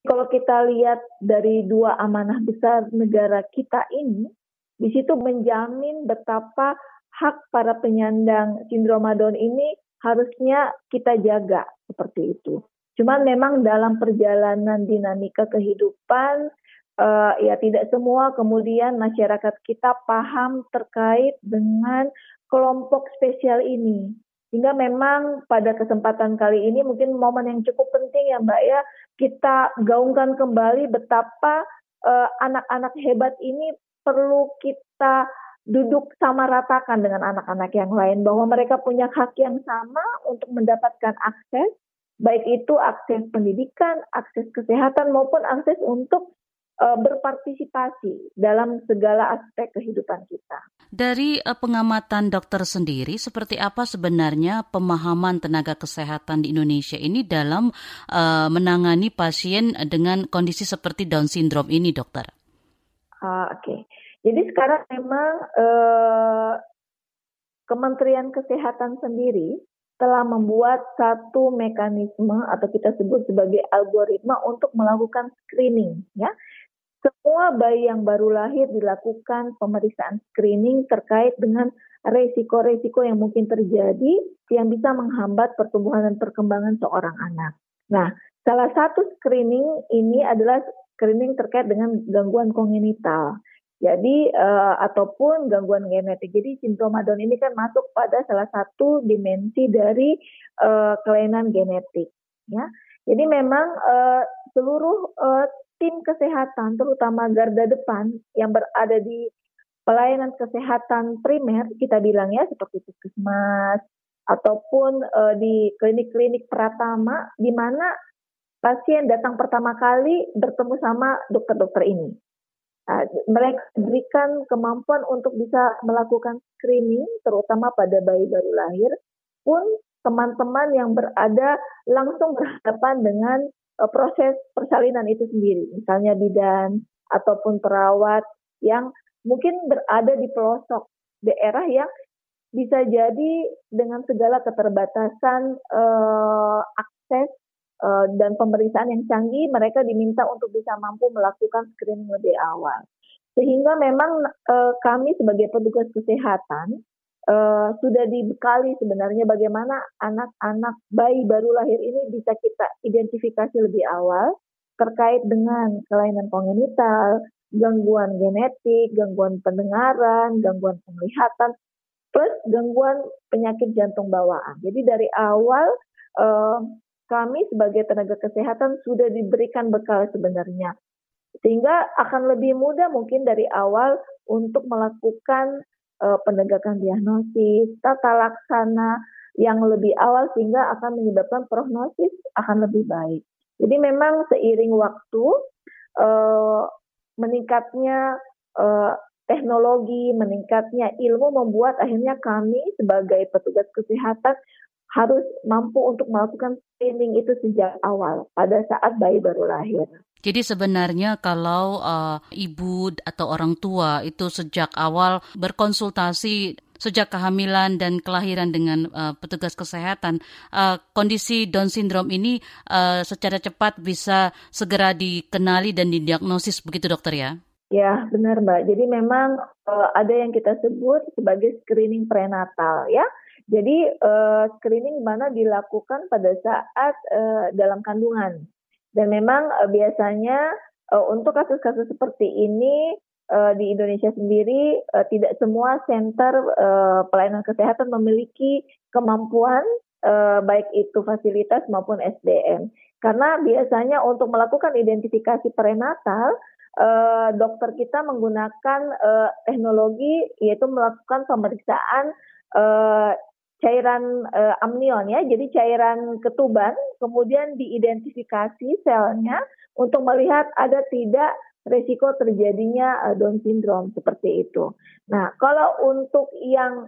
Kalau kita lihat dari dua amanah besar negara kita ini, di situ menjamin betapa hak para penyandang sindroma Down ini harusnya kita jaga seperti itu. Cuman memang dalam perjalanan dinamika kehidupan uh, ya tidak semua kemudian masyarakat kita paham terkait dengan kelompok spesial ini. Sehingga memang pada kesempatan kali ini mungkin momen yang cukup penting ya Mbak ya, kita gaungkan kembali betapa eh, anak-anak uh, hebat ini perlu kita duduk sama ratakan dengan anak-anak yang lain. Bahwa mereka punya hak yang sama untuk mendapatkan akses baik itu akses pendidikan, akses kesehatan maupun akses untuk berpartisipasi dalam segala aspek kehidupan kita. Dari uh, pengamatan dokter sendiri, seperti apa sebenarnya pemahaman tenaga kesehatan di Indonesia ini dalam uh, menangani pasien dengan kondisi seperti Down syndrome ini, dokter? Uh, Oke, okay. jadi sekarang memang uh, Kementerian Kesehatan sendiri telah membuat satu mekanisme atau kita sebut sebagai algoritma untuk melakukan screening ya semua bayi yang baru lahir dilakukan pemeriksaan screening terkait dengan resiko-resiko yang mungkin terjadi yang bisa menghambat pertumbuhan dan perkembangan seorang anak. Nah, salah satu screening ini adalah screening terkait dengan gangguan kognital. Jadi uh, ataupun gangguan genetik. Jadi sindroma Down ini kan masuk pada salah satu dimensi dari uh, kelainan genetik, ya. Jadi memang uh, seluruh uh, tim kesehatan, terutama garda depan yang berada di pelayanan kesehatan primer, kita bilang ya seperti puskesmas ataupun uh, di klinik-klinik pratama, di mana pasien datang pertama kali bertemu sama dokter-dokter ini. Uh, mereka berikan kemampuan untuk bisa melakukan screening, terutama pada bayi baru lahir, pun teman-teman yang berada langsung berhadapan dengan uh, proses persalinan itu sendiri, misalnya bidan ataupun perawat yang mungkin berada di pelosok daerah yang bisa jadi dengan segala keterbatasan uh, akses Eh, dan pemeriksaan yang canggih, mereka diminta untuk bisa mampu melakukan screening lebih awal. Sehingga memang uh, kami sebagai petugas kesehatan uh, sudah dibekali sebenarnya bagaimana anak-anak bayi baru lahir ini bisa kita identifikasi lebih awal terkait dengan kelainan kongenital, gangguan genetik, gangguan pendengaran, gangguan penglihatan, plus gangguan penyakit jantung bawaan. Jadi dari awal uh, kami sebagai tenaga kesehatan sudah diberikan bekal sebenarnya. Sehingga akan lebih mudah mungkin dari awal untuk melakukan uh, penegakan diagnosis, tata laksana yang lebih awal sehingga akan menyebabkan prognosis akan lebih baik. Jadi memang seiring waktu uh, meningkatnya uh, teknologi, meningkatnya ilmu membuat akhirnya kami sebagai petugas kesehatan harus mampu untuk melakukan screening itu sejak awal pada saat bayi baru lahir. Jadi sebenarnya kalau uh, ibu atau orang tua itu sejak awal berkonsultasi sejak kehamilan dan kelahiran dengan uh, petugas kesehatan, uh, kondisi Down syndrome ini uh, secara cepat bisa segera dikenali dan didiagnosis begitu dokter ya? Ya, benar Mbak. Jadi memang uh, ada yang kita sebut sebagai screening prenatal ya. Jadi uh, screening mana dilakukan pada saat uh, dalam kandungan. Dan memang uh, biasanya uh, untuk kasus-kasus seperti ini uh, di Indonesia sendiri uh, tidak semua center uh, pelayanan kesehatan memiliki kemampuan uh, baik itu fasilitas maupun SDM. Karena biasanya untuk melakukan identifikasi prenatal dokter kita menggunakan teknologi yaitu melakukan pemeriksaan cairan uh, amnion ya, jadi cairan ketuban, kemudian diidentifikasi selnya untuk melihat ada tidak resiko terjadinya uh, Down syndrome seperti itu. Nah, kalau untuk yang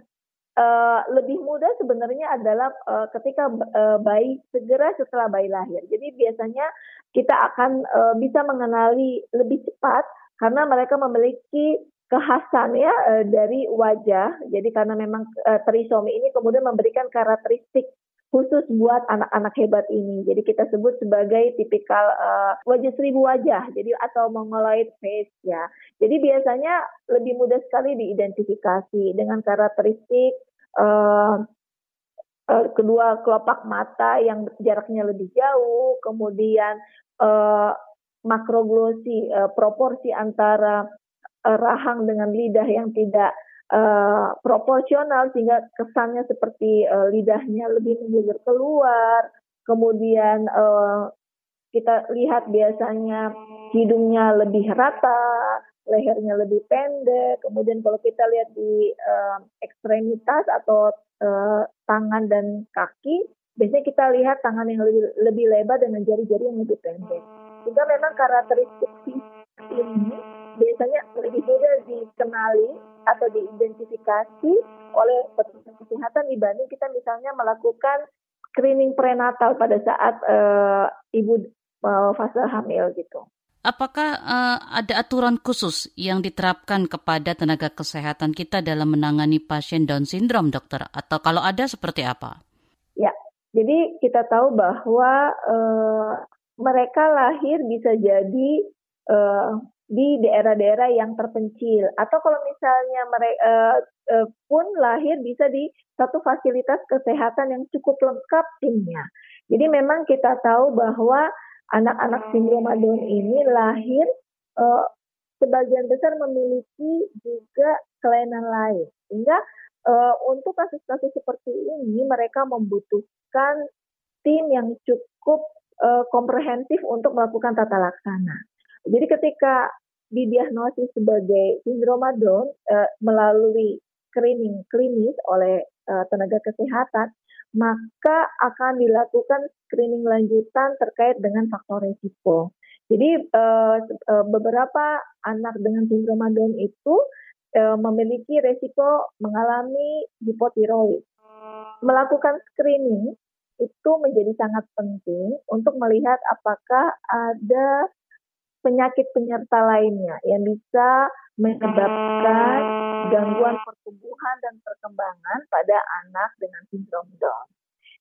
uh, lebih mudah sebenarnya adalah uh, ketika uh, bayi segera setelah bayi lahir. Jadi biasanya kita akan uh, bisa mengenali lebih cepat karena mereka memiliki kekhasan ya uh, dari wajah. Jadi karena memang uh, trisomi ini kemudian memberikan karakteristik khusus buat anak-anak hebat ini. Jadi kita sebut sebagai tipikal uh, wajah seribu wajah, jadi atau mongoloid face ya. Jadi biasanya lebih mudah sekali diidentifikasi dengan karakteristik uh, kedua kelopak mata yang jaraknya lebih jauh, kemudian uh, makroglosi uh, proporsi antara uh, rahang dengan lidah yang tidak uh, proporsional sehingga kesannya seperti uh, lidahnya lebih menggigir keluar, kemudian uh, kita lihat biasanya hidungnya lebih rata, lehernya lebih pendek. Kemudian kalau kita lihat di uh, ekstremitas atau uh, tangan dan kaki, biasanya kita lihat tangan yang lebih lebih lebar dengan jari-jari yang lebih pendek. Juga memang karakteristik ini biasanya lebih mudah dikenali atau diidentifikasi oleh petugas kesehatan dibanding kita misalnya melakukan screening prenatal pada saat uh, ibu uh, fase hamil gitu. Apakah uh, ada aturan khusus yang diterapkan kepada tenaga kesehatan kita dalam menangani pasien Down syndrome, dokter? Atau kalau ada seperti apa? Ya, jadi kita tahu bahwa uh, mereka lahir bisa jadi uh, di daerah-daerah yang terpencil, atau kalau misalnya mereka uh, uh, pun lahir bisa di satu fasilitas kesehatan yang cukup lengkap timnya. Jadi memang kita tahu bahwa anak-anak sindrom Down ini lahir uh, sebagian besar memiliki juga kelainan lain. Sehingga uh, untuk kasus-kasus seperti ini mereka membutuhkan tim yang cukup uh, komprehensif untuk melakukan tata laksana. Jadi ketika didiagnosis sebagai sindroma Down uh, melalui screening klinis oleh uh, tenaga kesehatan, maka akan dilakukan screening lanjutan terkait dengan faktor resiko. Jadi uh, beberapa anak dengan sindroma Down itu uh, memiliki resiko mengalami hipotiroid. Melakukan screening itu menjadi sangat penting untuk melihat apakah ada penyakit penyerta lainnya yang bisa menyebabkan gangguan pertumbuhan dan perkembangan pada anak dengan sindrom Down.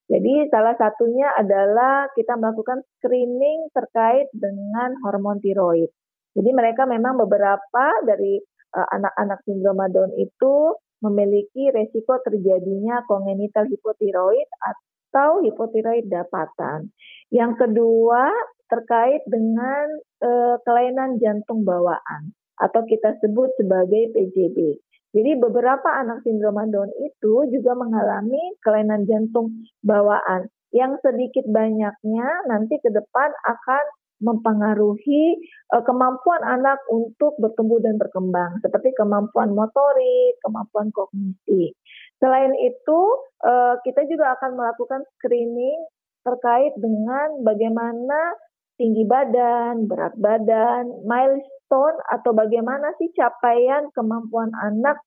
Jadi salah satunya adalah kita melakukan screening terkait dengan hormon tiroid. Jadi mereka memang beberapa dari uh, anak-anak sindrom Down itu memiliki resiko terjadinya congenital hipotiroid atau hipotiroid dapatan. Yang kedua terkait dengan uh, kelainan jantung bawaan atau kita sebut sebagai PJB. Jadi beberapa anak sindrom Down itu juga mengalami kelainan jantung bawaan yang sedikit banyaknya nanti ke depan akan mempengaruhi uh, kemampuan anak untuk bertumbuh dan berkembang seperti kemampuan motorik, kemampuan kognisi. Selain itu, uh, kita juga akan melakukan screening terkait dengan bagaimana tinggi badan, berat badan, milestone atau bagaimana sih capaian kemampuan anak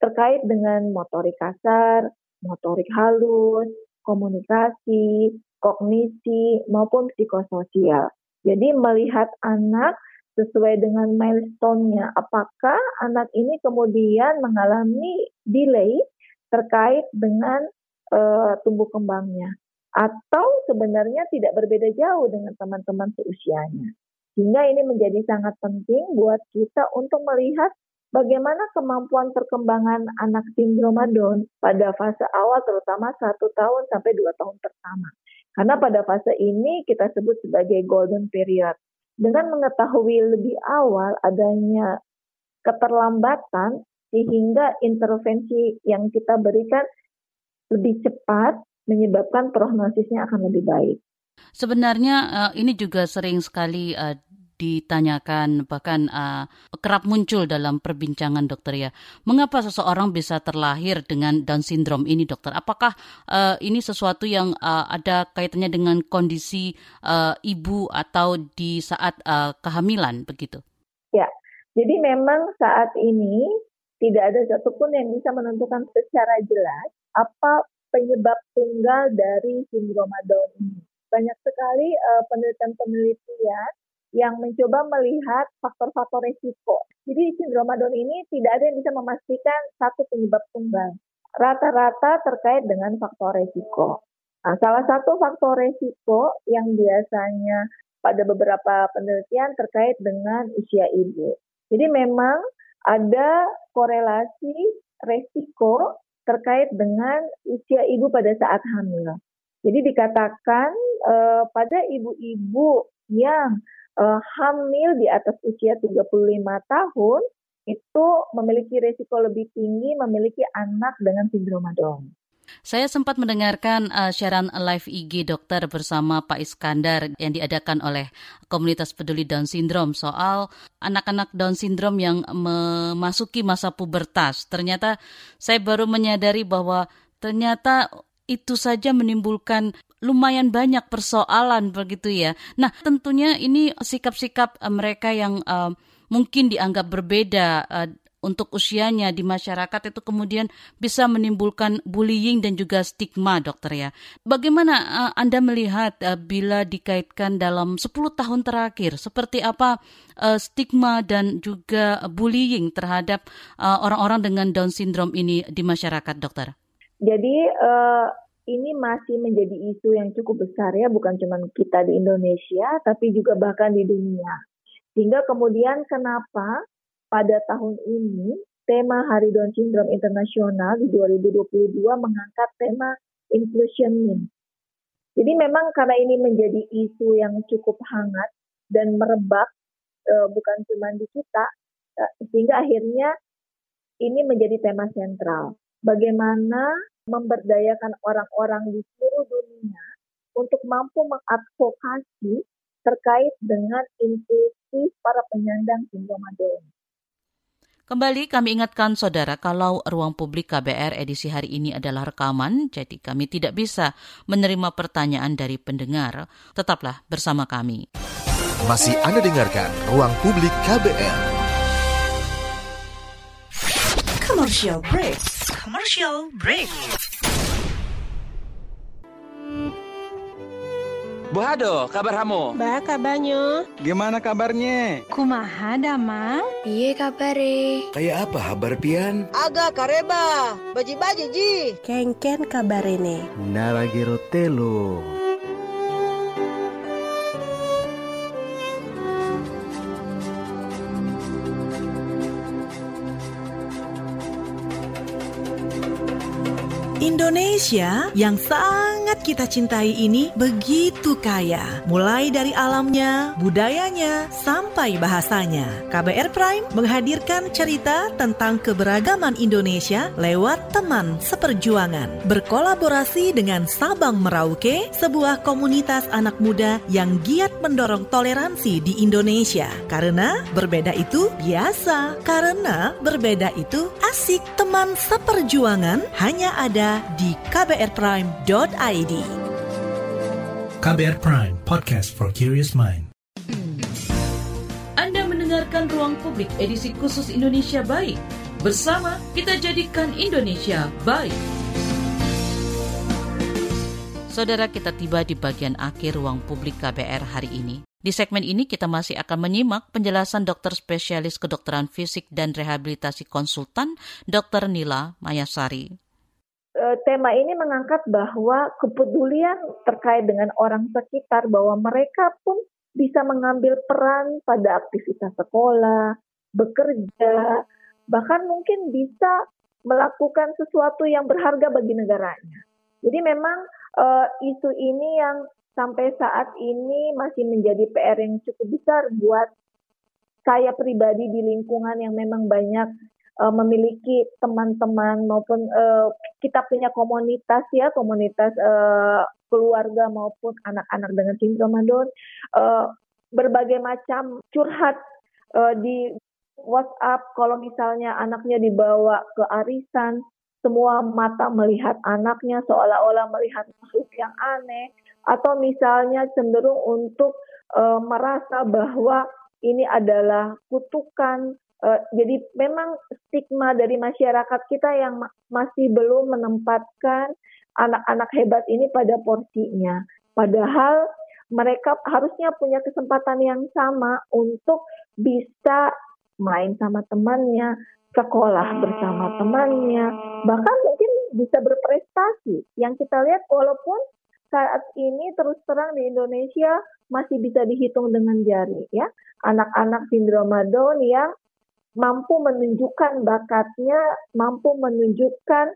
terkait dengan motorik kasar, motorik halus, komunikasi, kognisi, maupun psikososial. Jadi melihat anak sesuai dengan milestone-nya, apakah anak ini kemudian mengalami delay terkait dengan uh, tumbuh kembangnya atau sebenarnya tidak berbeda jauh dengan teman-teman seusianya. Sehingga ini menjadi sangat penting buat kita untuk melihat bagaimana kemampuan perkembangan anak sindrom Down pada fase awal terutama satu tahun sampai dua tahun pertama. Karena pada fase ini kita sebut sebagai golden period. Dengan mengetahui lebih awal adanya keterlambatan sehingga intervensi yang kita berikan lebih cepat menyebabkan prognosisnya akan lebih baik. Sebenarnya uh, ini juga sering sekali uh, ditanyakan bahkan uh, kerap muncul dalam perbincangan dokter ya. Mengapa seseorang bisa terlahir dengan Down syndrome ini dokter? Apakah uh, ini sesuatu yang uh, ada kaitannya dengan kondisi uh, ibu atau di saat uh, kehamilan begitu? Ya, jadi memang saat ini tidak ada satupun yang bisa menentukan secara jelas apa penyebab tunggal dari sindrom Down ini banyak sekali uh, penelitian-penelitian yang mencoba melihat faktor-faktor resiko. Jadi sindrom Down ini tidak ada yang bisa memastikan satu penyebab tunggal. Rata-rata terkait dengan faktor resiko. Nah, salah satu faktor resiko yang biasanya pada beberapa penelitian terkait dengan usia ibu. Jadi memang ada korelasi resiko terkait dengan usia ibu pada saat hamil. Jadi dikatakan uh, pada ibu-ibu yang uh, hamil di atas usia 35 tahun itu memiliki risiko lebih tinggi memiliki anak dengan sindrom Down. Saya sempat mendengarkan uh, siaran live IG dokter bersama Pak Iskandar yang diadakan oleh komunitas peduli Down Syndrome soal anak-anak Down Syndrome yang memasuki masa pubertas. Ternyata saya baru menyadari bahwa ternyata itu saja menimbulkan lumayan banyak persoalan begitu ya. Nah, tentunya ini sikap-sikap uh, mereka yang uh, mungkin dianggap berbeda uh, untuk usianya di masyarakat itu kemudian bisa menimbulkan bullying dan juga stigma, dokter ya. Bagaimana uh, Anda melihat uh, bila dikaitkan dalam 10 tahun terakhir seperti apa uh, stigma dan juga bullying terhadap orang-orang uh, dengan Down syndrome ini di masyarakat, dokter? Jadi uh, ini masih menjadi isu yang cukup besar ya, bukan cuma kita di Indonesia, tapi juga bahkan di dunia. Sehingga kemudian kenapa pada tahun ini tema Hari Down Syndrome Internasional di 2022 mengangkat tema Inclusion. Jadi memang karena ini menjadi isu yang cukup hangat dan merebak, uh, bukan cuma di kita, Eh, sehingga akhirnya ini menjadi tema sentral. Bagaimana memberdayakan orang-orang di seluruh dunia untuk mampu mengadvokasi terkait dengan inklusi para penyandang sindrom Down. Kembali kami ingatkan saudara kalau ruang publik KBR edisi hari ini adalah rekaman, jadi kami tidak bisa menerima pertanyaan dari pendengar. Tetaplah bersama kami. Masih Anda dengarkan Ruang Publik KBR. Commercial break. Commercial break. Bu Hado, kabar kamu? Ba kabarnya. Gimana kabarnya? Kumaha damang? Piye kabare? Kayak apa kabar pian? Aga kareba, baji-baji ji. Kengken kabarene. Naragiro telo. Indonesia yang sangat kita cintai ini begitu kaya, mulai dari alamnya, budayanya, sampai bahasanya. KBR Prime menghadirkan cerita tentang keberagaman Indonesia lewat teman seperjuangan. Berkolaborasi dengan Sabang Merauke, sebuah komunitas anak muda yang giat mendorong toleransi di Indonesia. Karena berbeda itu biasa, karena berbeda itu asik. Teman seperjuangan hanya ada di kbrprime.id. KBR Prime, podcast for curious mind. Anda mendengarkan Ruang Publik edisi khusus Indonesia Baik. Bersama kita jadikan Indonesia baik. Saudara kita tiba di bagian akhir Ruang Publik KBR hari ini. Di segmen ini kita masih akan menyimak penjelasan dokter spesialis kedokteran fisik dan rehabilitasi konsultan Dr. Nila Mayasari. Eh, tema ini mengangkat bahwa kepedulian terkait dengan orang sekitar bahwa mereka pun bisa mengambil peran pada aktivitas sekolah, bekerja, bahkan mungkin bisa melakukan sesuatu yang berharga bagi negaranya. Jadi memang uh, isu ini yang sampai saat ini masih menjadi PR yang cukup besar buat saya pribadi di lingkungan yang memang banyak uh, memiliki teman-teman maupun uh, kita punya komunitas ya komunitas uh, keluarga maupun anak-anak dengan sindrom Down uh, berbagai macam curhat uh, di WhatsApp kalau misalnya anaknya dibawa ke arisan semua mata melihat anaknya seolah-olah melihat makhluk yang aneh atau misalnya cenderung untuk uh, merasa bahwa ini adalah kutukan. Uh, jadi memang stigma dari masyarakat kita yang ma masih belum menempatkan anak-anak hebat ini pada porsinya. Padahal mereka harusnya punya kesempatan yang sama untuk bisa main sama temannya, sekolah bersama temannya, bahkan mungkin bisa berprestasi. Yang kita lihat walaupun saat ini terus terang di Indonesia masih bisa dihitung dengan jari ya. Anak-anak sindrom Down yang mampu menunjukkan bakatnya, mampu menunjukkan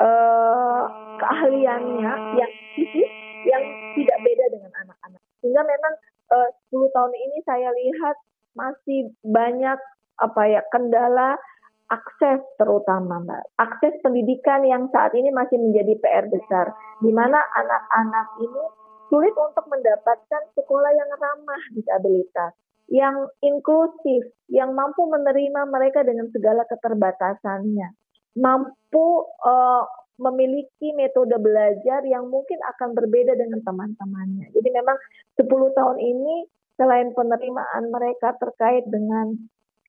uh, keahliannya yang fisik yang tidak beda dengan anak-anak. Sehingga memang eh, uh, 10 tahun ini saya lihat masih banyak apa ya kendala akses terutama Mbak. Akses pendidikan yang saat ini masih menjadi PR besar, di mana anak-anak ini sulit untuk mendapatkan sekolah yang ramah disabilitas, yang inklusif, yang mampu menerima mereka dengan segala keterbatasannya, mampu uh, memiliki metode belajar yang mungkin akan berbeda dengan teman-temannya. Jadi memang 10 tahun ini selain penerimaan mereka terkait dengan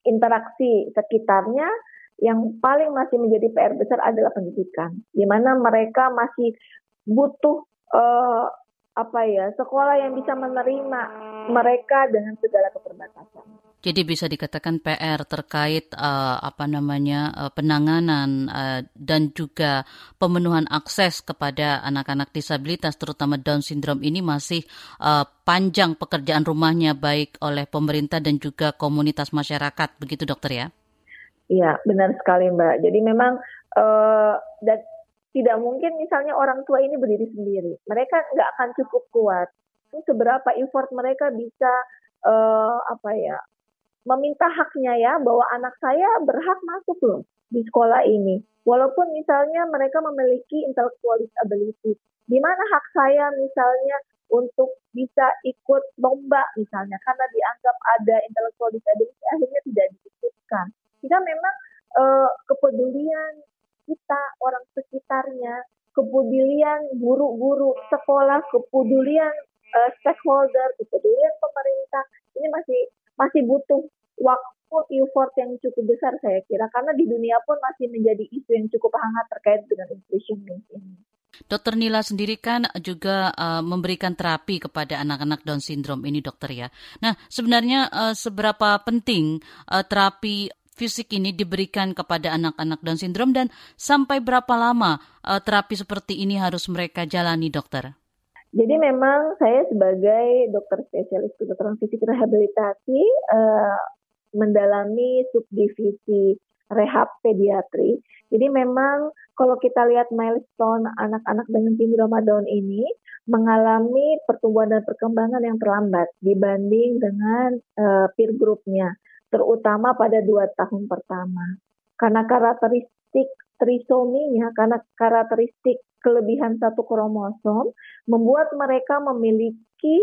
interaksi sekitarnya, yang paling masih menjadi PR besar adalah pendidikan, di mana mereka masih butuh uh, apa ya sekolah yang bisa menerima mereka dengan segala keterbatasan. Jadi bisa dikatakan PR terkait uh, apa namanya uh, penanganan uh, dan juga pemenuhan akses kepada anak-anak disabilitas terutama Down syndrome ini masih uh, panjang pekerjaan rumahnya baik oleh pemerintah dan juga komunitas masyarakat begitu dokter ya? Iya benar sekali Mbak. Jadi memang uh, dan tidak mungkin misalnya orang tua ini berdiri sendiri. Mereka nggak akan cukup kuat. Seberapa effort mereka bisa uh, apa ya meminta haknya ya bahwa anak saya berhak masuk loh di sekolah ini. Walaupun misalnya mereka memiliki intellectual disability. Di mana hak saya misalnya untuk bisa ikut lomba misalnya karena dianggap ada intellectual disability akhirnya tidak diikutkan. Jika memang uh, kepedulian kita orang sekitarnya, kepedulian guru-guru sekolah, kepedulian uh, stakeholder, kepedulian pemerintah ini masih masih butuh waktu effort yang cukup besar saya kira karena di dunia pun masih menjadi isu yang cukup hangat terkait dengan inclusion ini. Dokter Nila sendiri kan juga uh, memberikan terapi kepada anak-anak Down syndrome ini dokter ya. Nah sebenarnya uh, seberapa penting uh, terapi fisik ini diberikan kepada anak-anak Down syndrome dan sampai berapa lama uh, terapi seperti ini harus mereka jalani dokter? Jadi memang saya sebagai dokter spesialis kedokteran fisik rehabilitasi uh, mendalami subdivisi rehab pediatri. Jadi memang kalau kita lihat milestone anak-anak dengan sindroma Down ini mengalami pertumbuhan dan perkembangan yang terlambat dibanding dengan uh, peer groupnya, terutama pada dua tahun pertama. Karena karakteristik trisominya, karena karakteristik kelebihan satu kromosom, membuat mereka memiliki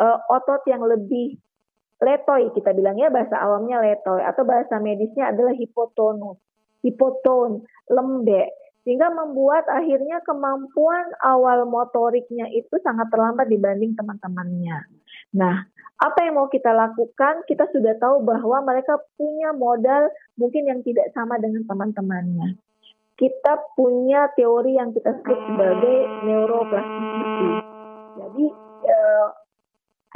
uh, otot yang lebih letoi kita bilangnya bahasa awamnya letoi atau bahasa medisnya adalah hipotonus, hipoton, lembek sehingga membuat akhirnya kemampuan awal motoriknya itu sangat terlambat dibanding teman-temannya. Nah, apa yang mau kita lakukan? Kita sudah tahu bahwa mereka punya modal mungkin yang tidak sama dengan teman-temannya. Kita punya teori yang kita sebut sebagai neuroplasticity. Jadi eh,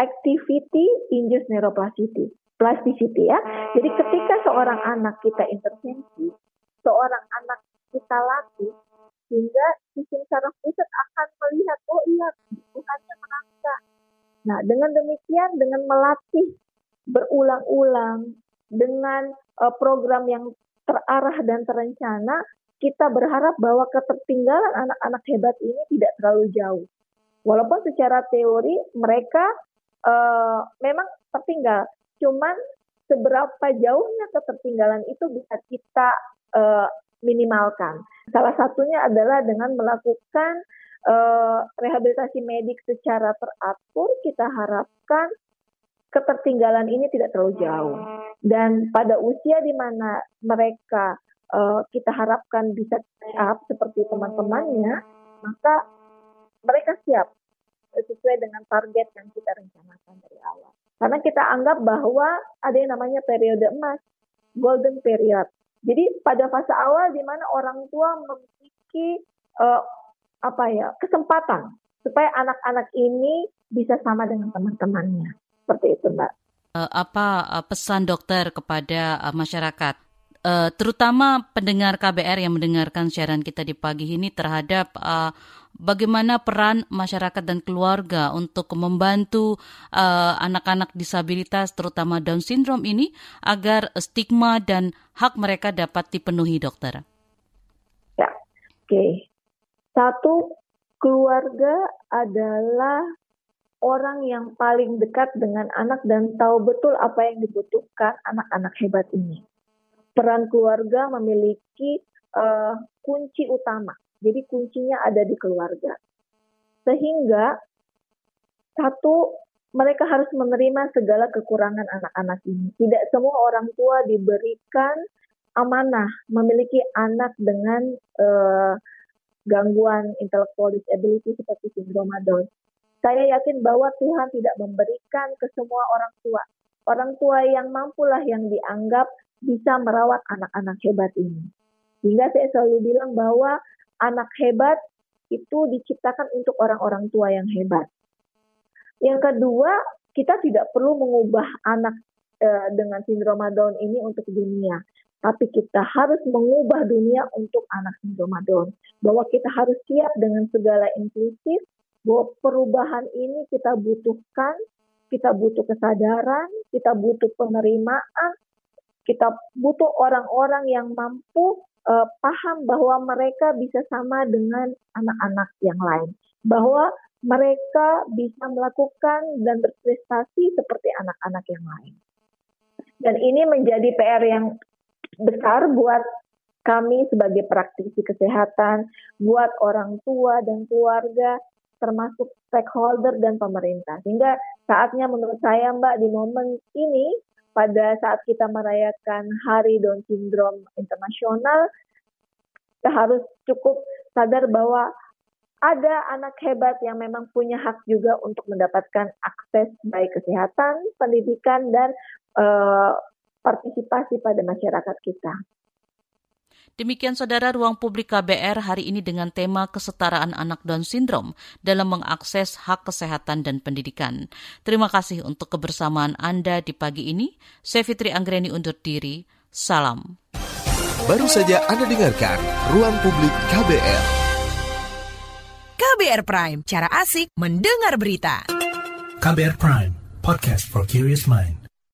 activity induce neuroplasticity. Plasticity ya. Jadi ketika seorang anak kita intervensi, seorang anak kita latih, sehingga sistem saraf pusat akan melihat, oh iya, bukannya merasa. Nah, dengan demikian, dengan melatih berulang-ulang, dengan uh, program yang terarah dan terencana, kita berharap bahwa ketertinggalan anak-anak hebat ini tidak terlalu jauh. Walaupun secara teori mereka uh, memang tertinggal. Cuman seberapa jauhnya ketertinggalan itu bisa kita uh, minimalkan. Salah satunya adalah dengan melakukan uh, rehabilitasi medik secara teratur. Kita harapkan ketertinggalan ini tidak terlalu jauh. Dan pada usia di mana mereka uh, kita harapkan bisa siap seperti teman-temannya, maka mereka siap sesuai dengan target yang kita rencanakan dari awal. Karena kita anggap bahwa ada yang namanya periode emas, golden period. Jadi pada fase awal di mana orang tua memiliki uh, apa ya kesempatan supaya anak-anak ini bisa sama dengan teman-temannya. Seperti itu, Mbak. Uh, apa uh, pesan dokter kepada uh, masyarakat terutama pendengar KBR yang mendengarkan siaran kita di pagi ini terhadap bagaimana peran masyarakat dan keluarga untuk membantu uh, anak-anak disabilitas terutama Down syndrome ini agar stigma dan hak mereka dapat dipenuhi dokter. Ya, oke. Okay. Satu, keluarga adalah orang yang paling dekat dengan anak dan tahu betul apa yang dibutuhkan anak-anak hebat ini. Peran keluarga memiliki uh, kunci utama jadi kuncinya ada di keluarga. Sehingga satu mereka harus menerima segala kekurangan anak-anak ini. Tidak semua orang tua diberikan amanah memiliki anak dengan uh, gangguan intellectual disability seperti sindrom Down. Saya yakin bahwa Tuhan tidak memberikan ke semua orang tua. Orang tua yang mampulah yang dianggap bisa merawat anak-anak hebat ini. Sehingga saya selalu bilang bahwa anak hebat itu diciptakan untuk orang-orang tua yang hebat. Yang kedua, kita tidak perlu mengubah anak e, dengan sindrom Down ini untuk dunia, tapi kita harus mengubah dunia untuk anak sindrom Down. Bahwa kita harus siap dengan segala inklusif, bahwa perubahan ini kita butuhkan, kita butuh kesadaran, kita butuh penerimaan, kita butuh orang-orang yang mampu uh, paham bahwa mereka bisa sama dengan anak-anak yang lain, bahwa mereka bisa melakukan dan berprestasi seperti anak-anak yang lain. Dan ini menjadi PR yang besar buat kami sebagai praktisi kesehatan, buat orang tua dan keluarga, termasuk stakeholder dan pemerintah. Sehingga saatnya menurut saya Mbak di momen ini pada saat kita merayakan Hari Down Syndrome Internasional, kita harus cukup sadar bahwa ada anak hebat yang memang punya hak juga untuk mendapatkan akses baik kesehatan, pendidikan, dan uh, partisipasi pada masyarakat kita. Demikian saudara ruang publik KBR hari ini dengan tema kesetaraan anak Down syndrome dalam mengakses hak kesehatan dan pendidikan. Terima kasih untuk kebersamaan Anda di pagi ini. Saya Fitri Anggreni undur diri. Salam. Baru saja Anda dengarkan Ruang Publik KBR. KBR Prime, cara asik mendengar berita. KBR Prime, podcast for curious mind.